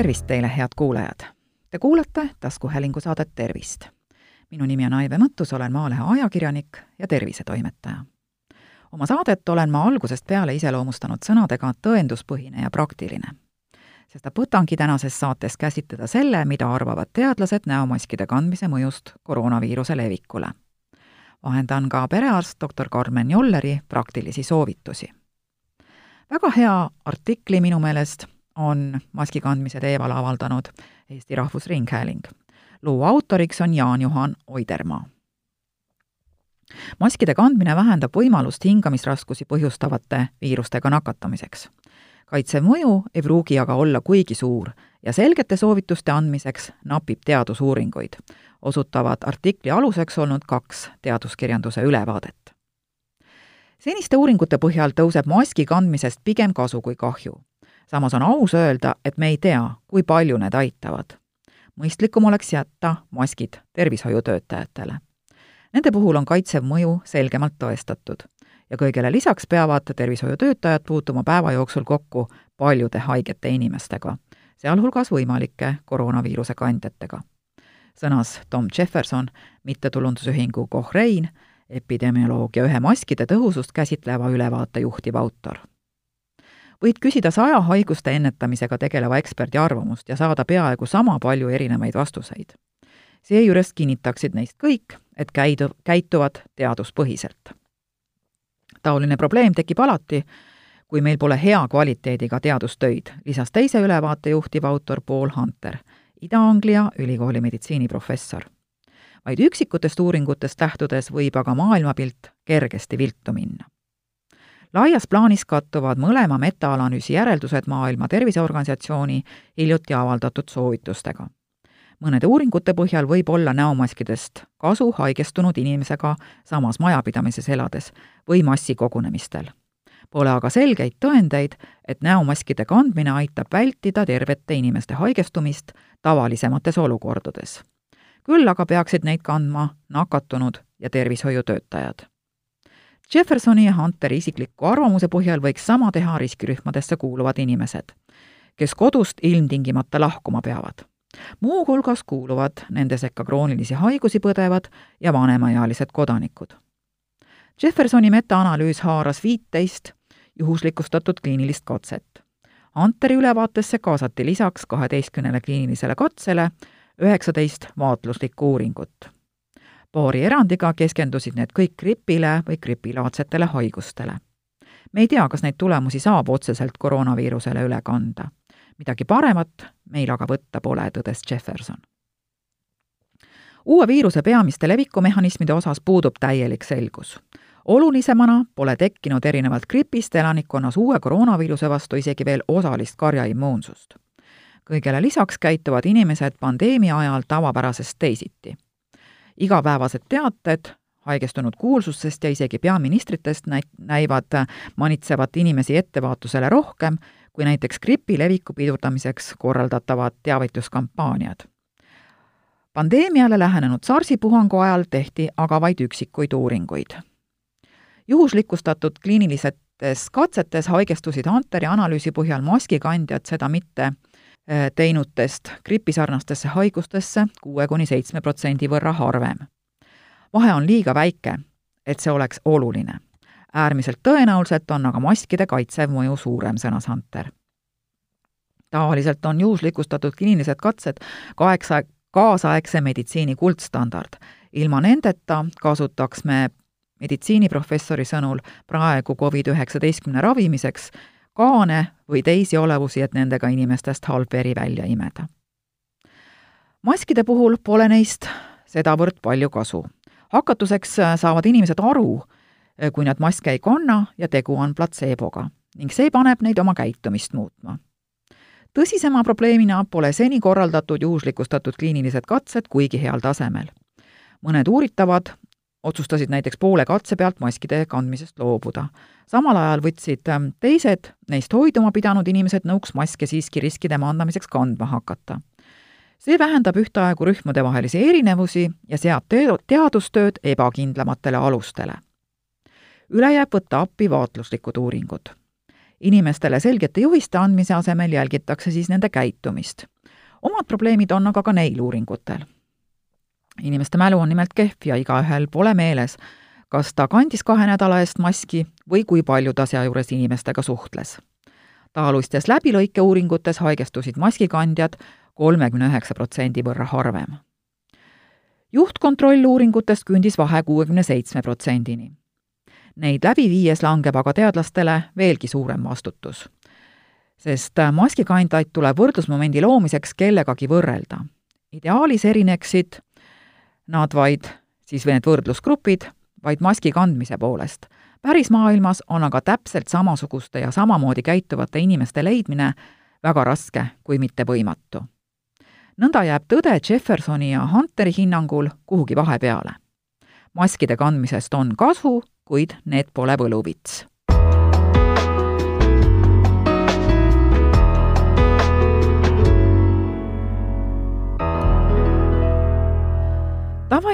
tervist teile, head kuulajad! Te kuulate taskuhäälingu saadet Tervist. minu nimi on Aive Mõttus, olen Maalehe ajakirjanik ja tervisetoimetaja. oma saadet olen ma algusest peale iseloomustanud sõnadega tõenduspõhine ja praktiline. sestap võtangi tänases saates käsitleda selle, mida arvavad teadlased näomaskide kandmise mõjust koroonaviiruse levikule. vahendan ka perearst doktor Karmen Jolleri praktilisi soovitusi väga hea artikli minu meelest on maski kandmise teemal avaldanud Eesti Rahvusringhääling. loo autoriks on Jaan-Juhan Oidermaa. maskide kandmine vähendab võimalust hingamisraskusi põhjustavate viirustega nakatumiseks. kaitsev mõju ei pruugi aga olla kuigi suur ja selgete soovituste andmiseks napib teadusuuringuid, osutavad artikli aluseks olnud kaks teaduskirjanduse ülevaadet seniste uuringute põhjal tõuseb maski kandmisest pigem kasu kui kahju samas on aus öelda, et me ei tea, kui palju need aitavad. mõistlikum oleks jätta maskid tervishoiutöötajatele. Nende puhul on kaitsev mõju selgemalt tõestatud ja kõigele lisaks peavad tervishoiutöötajad puutuma päeva jooksul kokku paljude haigete inimestega, sealhulgas võimalike koroonaviiruse kandjatega. sõnas Tom Jefferson, mittetulundusühingu Kohrein, epidemioloogia ühe maskide tõhusust käsitleva ülevaate juhtiv autor võid küsida saja haiguste ennetamisega tegeleva eksperdi arvamust ja saada peaaegu sama palju erinevaid vastuseid. seejuures kinnitaksid neist kõik, et käidu-, käituvad teaduspõhiselt. taoline probleem tekib alati, kui meil pole hea kvaliteediga teadustöid, lisas teise ülevaate juhtiv autor Paul Hunter, Ida-Anglia ülikooli meditsiiniprofessor. vaid üksikutest uuringutest lähtudes võib aga maailmapilt kergesti viltu minna laias plaanis kattuvad mõlema metaanalüüsi järeldused Maailma Terviseorganisatsiooni hiljuti avaldatud soovitustega. mõnede uuringute põhjal võib olla näomaskidest kasu haigestunud inimesega samas majapidamises elades või massikogunemistel. Pole aga selgeid tõendeid, et näomaskide kandmine aitab vältida tervete inimeste haigestumist tavalisemates olukordades. küll aga peaksid neid kandma nakatunud ja tervishoiutöötajad Jeffersoni ja Hunteri isikliku arvamuse põhjal võiks sama teha riskirühmadesse kuuluvad inimesed, kes kodust ilmtingimata lahkuma peavad. muuhulgas kuuluvad nende sekka kroonilisi haigusi põdevad ja vanemaealised kodanikud. Jeffersoni metaanalüüs haaras viiteist juhuslikustatud kliinilist katset. Hunteri ülevaatesse kaasati lisaks kaheteistkümnele kliinilisele katsele üheksateist vaatluslikku uuringut paari erandiga keskendusid need kõik gripile või gripilaadsetele haigustele. me ei tea, kas neid tulemusi saab otseselt koroonaviirusele üle kanda. midagi paremat meil aga võtta pole, tõdes Jefferson. uue viiruse peamiste levikumehhanismide osas puudub täielik selgus olulisemana pole tekkinud erinevalt gripist elanikkonnas uue koroonaviiruse vastu isegi veel osalist karjaimmuunsust. kõigele lisaks käituvad inimesed pandeemia ajal tavapärasest teisiti igapäevased teated haigestunud kuulsustest ja isegi peaministritest näi-, näivad manitsevat inimesi ettevaatusele rohkem kui näiteks gripi leviku pidurdamiseks korraldatavad teavituskampaaniad. pandeemiale lähenenud SARS-i puhangu ajal tehti aga vaid üksikuid uuringuid. juhuslikustatud kliinilistes katsetes haigestusid Hunteri analüüsi põhjal maskikandjad seda mitte Äh, teinutest gripisarnastesse haigustesse kuue kuni seitsme protsendi võrra harvem. vahe on liiga väike, et see oleks oluline. äärmiselt tõenäoliselt on aga maskide kaitsev mõju suurem, sõnas Hunter. tavaliselt on juhuslikustatud kliinilised katsed kaheksa, kaasaegse meditsiini kuldstandard. ilma nendeta kasutaks me meditsiiniprofessori sõnul praegu Covid-19 ravimiseks kaane või teisi olevusi, et nendega inimestest halb veri välja imeda. maskide puhul pole neist sedavõrd palju kasu. hakatuseks saavad inimesed aru, kui nad maske ei kanna ja tegu on platseeboga ning see paneb neid oma käitumist muutma. tõsisema probleemina pole seni korraldatud juhuslikustatud kliinilised katsed kuigi heal tasemel. mõned uuritavad otsustasid näiteks poole katse pealt maskide kandmisest loobuda. samal ajal võtsid ähm, teised neist hoiduma pidanud inimesed nõuks maske siiski riskide maandamiseks kandma hakata. see vähendab ühtaegu rühmadevahelisi erinevusi ja seab te-, teadustööd ebakindlamatele alustele. üle jääb võtta appi vaatluslikud uuringud. inimestele selgete juhiste andmise asemel jälgitakse siis nende käitumist. omad probleemid on aga ka neil uuringutel. Inimeste mälu on nimelt kehv ja igaühel pole meeles, kas ta kandis kahe nädala eest maski või kui palju ta sealjuures inimestega suhtles. taolistes läbilõikeuuringutes haigestusid maskikandjad kolmekümne üheksa protsendi võrra harvem. juhtkontrolluuringutest küündis vahe kuuekümne seitsme protsendini Neid läbi viies langeb aga teadlastele veelgi suurem vastutus. sest maskikandjaid tuleb võrdlusmomendi loomiseks kellegagi võrrelda. ideaalis erineksid nad vaid, siis või need võrdlusgrupid, vaid maski kandmise poolest. pärismaailmas on aga täpselt samasuguste ja samamoodi käituvate inimeste leidmine väga raske, kui mitte võimatu. nõnda jääb tõde Jeffersoni ja Hunteri hinnangul kuhugi vahepeale. maskide kandmisest on kasu kuid need pole võluvits.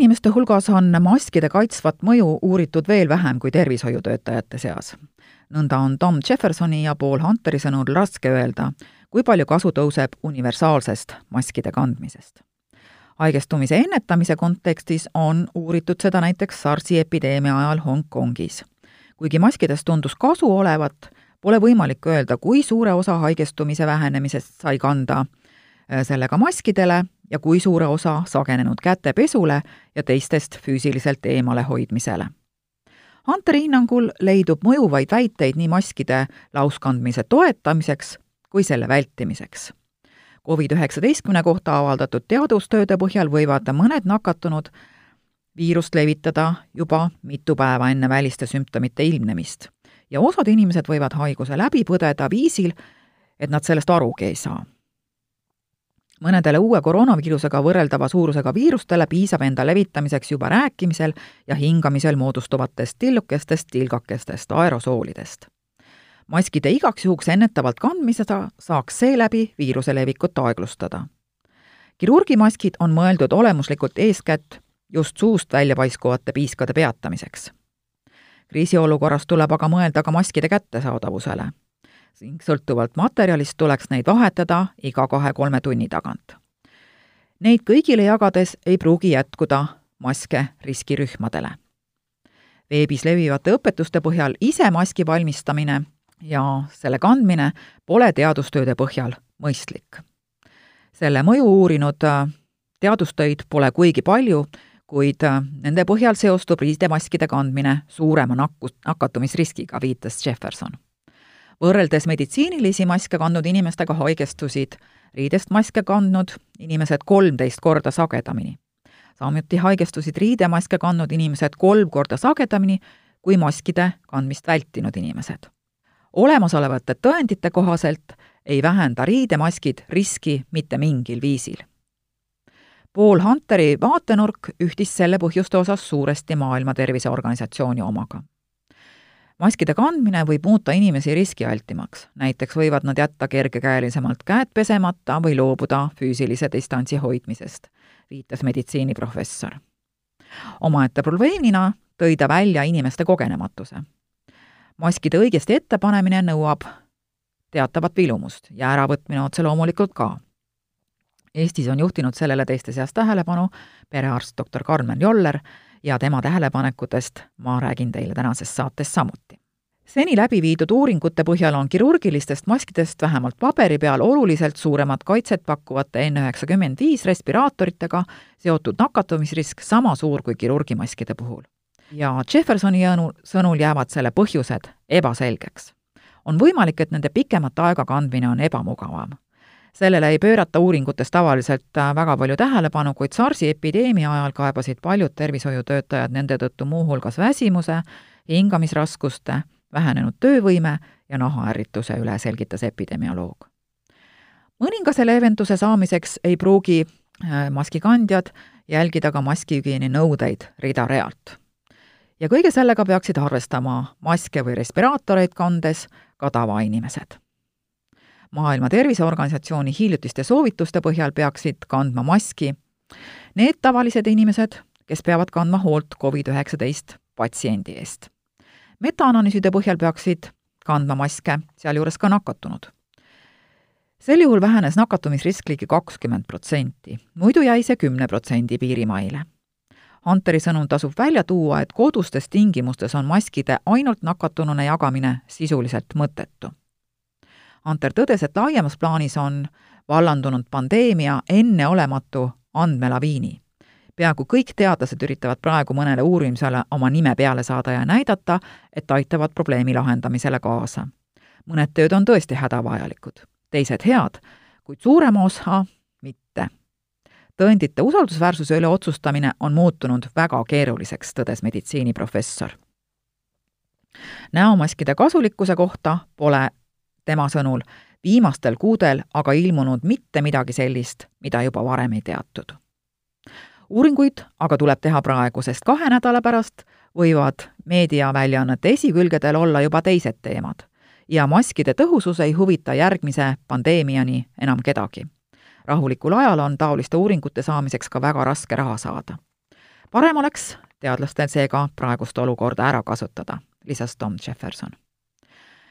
Tavainimeste hulgas on maskide kaitsvat mõju uuritud veel vähem kui tervishoiutöötajate seas. nõnda on Tom Jeffersoni ja Paul Hunteri sõnul raske öelda, kui palju kasu tõuseb universaalsest maskide kandmisest haigestumise ennetamise kontekstis on uuritud seda näiteks SARS-i epideemia ajal Hongkongis. kuigi maskidest tundus kasu olevat, pole võimalik öelda, kui suure osa haigestumise vähenemisest sai kanda sellega maskidele ja kui suure osa sagenenud kätepesule ja teistest füüsiliselt eemale hoidmisele. Hunteri hinnangul leidub mõjuvaid väiteid nii maskide lauskandmise toetamiseks kui selle vältimiseks Covid-19 kohta avaldatud teadustööde põhjal võivad mõned nakatunud viirust levitada juba mitu päeva enne väliste sümptomite ilmnemist. ja osad inimesed võivad haiguse läbi põdeda viisil, et nad sellest arugi ei saa. Mõnedele uue koroonaviirusega võrreldava suurusega viirustele piisab enda levitamiseks juba rääkimisel ja hingamisel moodustuvatest tillukestest, tilgakestest, aerosoolidest maskide igaks juhuks ennetavalt kandmisega saaks seeläbi viiruse levikut aeglustada. kirurgimaskid on mõeldud olemuslikult eeskätt just suust välja paiskuvate piiskade peatamiseks. kriisiolukorras tuleb aga mõelda ka maskide kättesaadavusele ning sõltuvalt materjalist tuleks neid vahetada iga kahe-kolme tunni tagant. Neid kõigile jagades ei pruugi jätkuda maske riskirühmadele. veebis levivate õpetuste põhjal ise maski valmistamine ja selle kandmine pole teadustööde põhjal mõistlik. selle mõju uurinud äh, teadustöid pole kuigi palju, kuid äh, nende põhjal seostub riidemaskide kandmine suurema nakkus, nakatumisriskiga, viitas Jefferson. Võrreldes meditsiinilisi maske kandnud inimestega haigestusid riidest maske kandnud inimesed kolmteist korda sagedamini. samuti haigestusid riidemaske kandnud inimesed kolm korda sagedamini kui maskide kandmist vältinud inimesed olemasolevate tõendite kohaselt ei vähenda riidemaskid riski mitte mingil viisil. Paul Hunteri vaatenurk ühtis selle põhjuste osas suuresti Maailma Terviseorganisatsiooni omaga. Maskide kandmine võib muuta inimesi riskialtimaks, näiteks võivad nad jätta kergekäelisemalt käed pesemata või loobuda füüsilise distantsi hoidmisest, viitas meditsiiniprofessor. omaette probleemina tõi ta välja inimeste kogenematuse maskide õigesti ettepanemine nõuab teatavat vilumust ja äravõtmine otse loomulikult ka. Eestis on juhtinud sellele teiste seas tähelepanu perearst doktor Karmen Joller ja tema tähelepanekutest ma räägin teile tänases saates samuti. seni läbi viidud uuringute põhjal on kirurgilistest maskidest vähemalt paberi peal oluliselt suuremat kaitset pakkuvate N95 respiraatoritega seotud nakatumisrisk sama suur kui kirurgimaskide puhul ja Jeffersoni jõnu, sõnul jäävad selle põhjused ebaselgeks. on võimalik, et nende pikemat aega kandmine on ebamugavam. Sellele ei pöörata uuringutes tavaliselt äh, väga palju tähelepanu, kuid SARS-i epideemia ajal kaebasid paljud tervishoiutöötajad nende tõttu muuhulgas väsimuse, hingamisraskuste, vähenenud töövõime ja nahaärrituse üle, selgitas epidemioloog. mõningase leevenduse saamiseks ei pruugi äh, maskikandjad jälgida ka maskihügieeni nõudeid rida-realt ja kõige sellega peaksid arvestama maske või respiraatoreid kandes ka tavainimesed. Maailma Terviseorganisatsiooni hiljutiste soovituste põhjal peaksid kandma maski need tavalised inimesed, kes peavad kandma hoolt Covid-19 patsiendi eest. metaanalüüside põhjal peaksid kandma maske, sealjuures ka nakatunud. sel juhul vähenes nakatumisrisk ligi kakskümmend protsenti, muidu jäi see kümne protsendi piirimaile. Hunteri sõnul tasub välja tuua, et kodustes tingimustes on maskide ainult nakatunune jagamine sisuliselt mõttetu. Hunter tõdes, et laiemas plaanis on vallandunud pandeemia enneolematu andmelaviini peaaegu kõik teadlased üritavad praegu mõnele uurimisele oma nime peale saada ja näidata, et aitavad probleemi lahendamisele kaasa. mõned tööd on tõesti hädavajalikud, teised head, kuid suurem osa mitte. tõendite usaldusväärsuse üle otsustamine on muutunud väga keeruliseks, tõdes meditsiiniprofessor. näomaskide kasulikkuse kohta pole tema sõnul viimastel kuudel aga ilmunud mitte midagi sellist, mida juba varem ei teatud uuringuid aga tuleb teha praegu, sest kahe nädala pärast võivad meediaväljaannete esikülgedel olla juba teised teemad ja maskide tõhusus ei huvita järgmise pandeemiani enam kedagi. rahulikul ajal on taoliste uuringute saamiseks ka väga raske raha saada. parem oleks teadlastel seega praegust olukorda ära kasutada, lisas Tom Jefferson.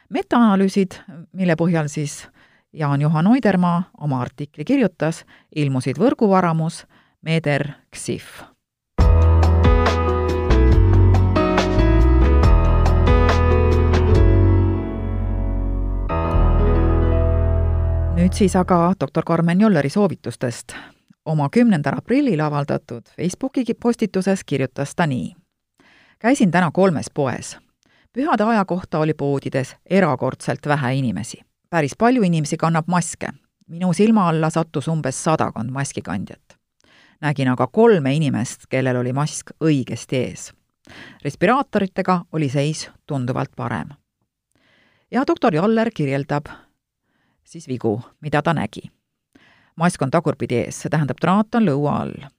Metaanalüüsid, mille põhjal siis Jaan-Juhan Oidermaa oma artikli kirjutas, ilmusid Võrguvaramus Meder Ksif. nüüd siis aga doktor Karmen Jolleri soovitustest. oma kümnendal aprillil avaldatud Facebooki postituses kirjutas ta nii. käisin täna kolmes poes. Pühade aja kohta oli poodides erakordselt vähe inimesi. päris palju inimesi kannab maske. minu silma alla sattus umbes sadakond maskikandjat nägin aga kolme inimest, kellel oli mask õigesti ees. respiraatoritega oli seis tunduvalt parem. ja doktor Joller kirjeldab siis vigu, mida ta nägi. mask on tagurpidi ees, see tähendab, traat on lõua all.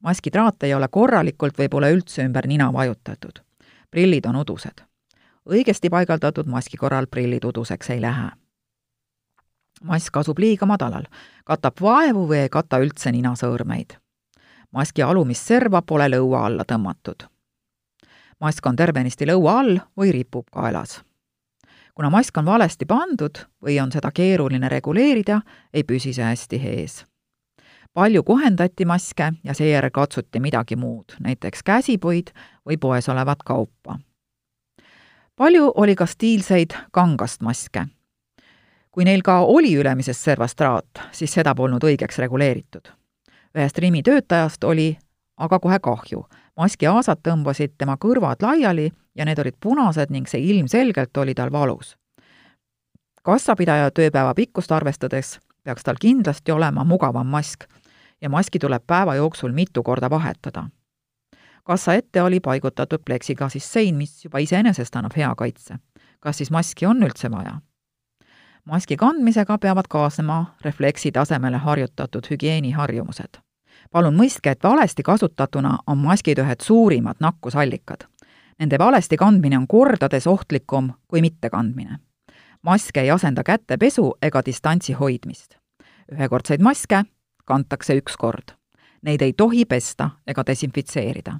maskitraat ei ole korralikult või pole üldse ümber nina vajutatud. prillid on udused. Õigesti paigaldatud maski korral prillid uduseks ei lähe mask asub liiga madalal, katab vaevu või ei kata üldse ninasõõrmeid maski alumist serva pole lõua alla tõmmatud. mask on tervenisti lõua all või ripub kaelas. kuna mask on valesti pandud või on seda keeruline reguleerida, ei püsi see hästi ees. palju kohendati maske ja seejärel katsuti midagi muud, näiteks käsipuid või poes olevat kaupa. Palju oli ka stiilseid kangast maske kui neil ka oli ülemises servas traat, siis seda polnud õigeks reguleeritud ühest Rimi töötajast oli aga kohe kahju. maski aasad tõmbasid tema kõrvad laiali ja need olid punased ning see ilmselgelt oli tal valus. kassapidaja tööpäeva pikkust arvestades peaks tal kindlasti olema mugavam mask ja maski tuleb päeva jooksul mitu korda vahetada. Kassa ette oli paigutatud pleksiklaasist sein, mis juba iseenesest annab hea kaitse. kas siis maski on üldse vaja? maski kandmisega peavad kaasnema refleksi tasemele harjutatud hügieeniharjumused palun mõistke, et valesti kasutatuna on maskid ühed suurimad nakkusallikad. Nende valesti kandmine on kordades ohtlikum kui mittekandmine. mask ei asenda kätepesu ega distantsi hoidmist. ühekordseid maske kantakse üks kord. Neid ei tohi pesta ega desinfitseerida.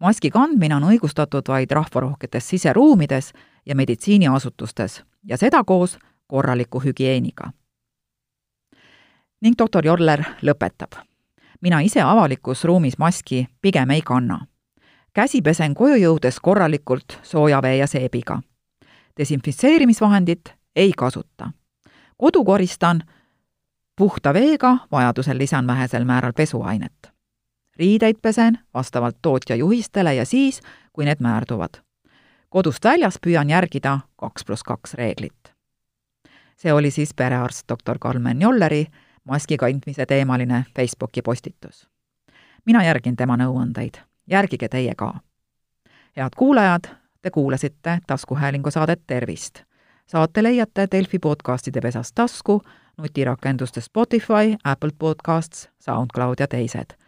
Maski kandmine on õigustatud vaid rahvarohketes siseruumides ja meditsiiniasutustes ja seda koos korraliku hügieeniga. ning doktor Jorler lõpetab mina ise avalikus ruumis maski pigem ei kanna. käsi pesen koju jõudes korralikult sooja vee ja seebiga. desinfitseerimisvahendit ei kasuta. kodu koristan puhta veega, vajadusel lisan vähesel määral pesuainet. Riideid pesen vastavalt tootja juhistele ja siis, kui need määrduvad. kodust väljas püüan järgida kaks pluss kaks reeglit. see oli siis perearst doktor Karmen Jolleri maski kandmise teemaline Facebooki postitus. mina järgin tema nõuandeid, järgige teie ka. head kuulajad, te kuulasite taskuhäälingu saadet Tervist. saate leiate Delfi podcastide pesast tasku, nutirakenduste Spotify, Apple Podcasts, SoundCloud ja teised.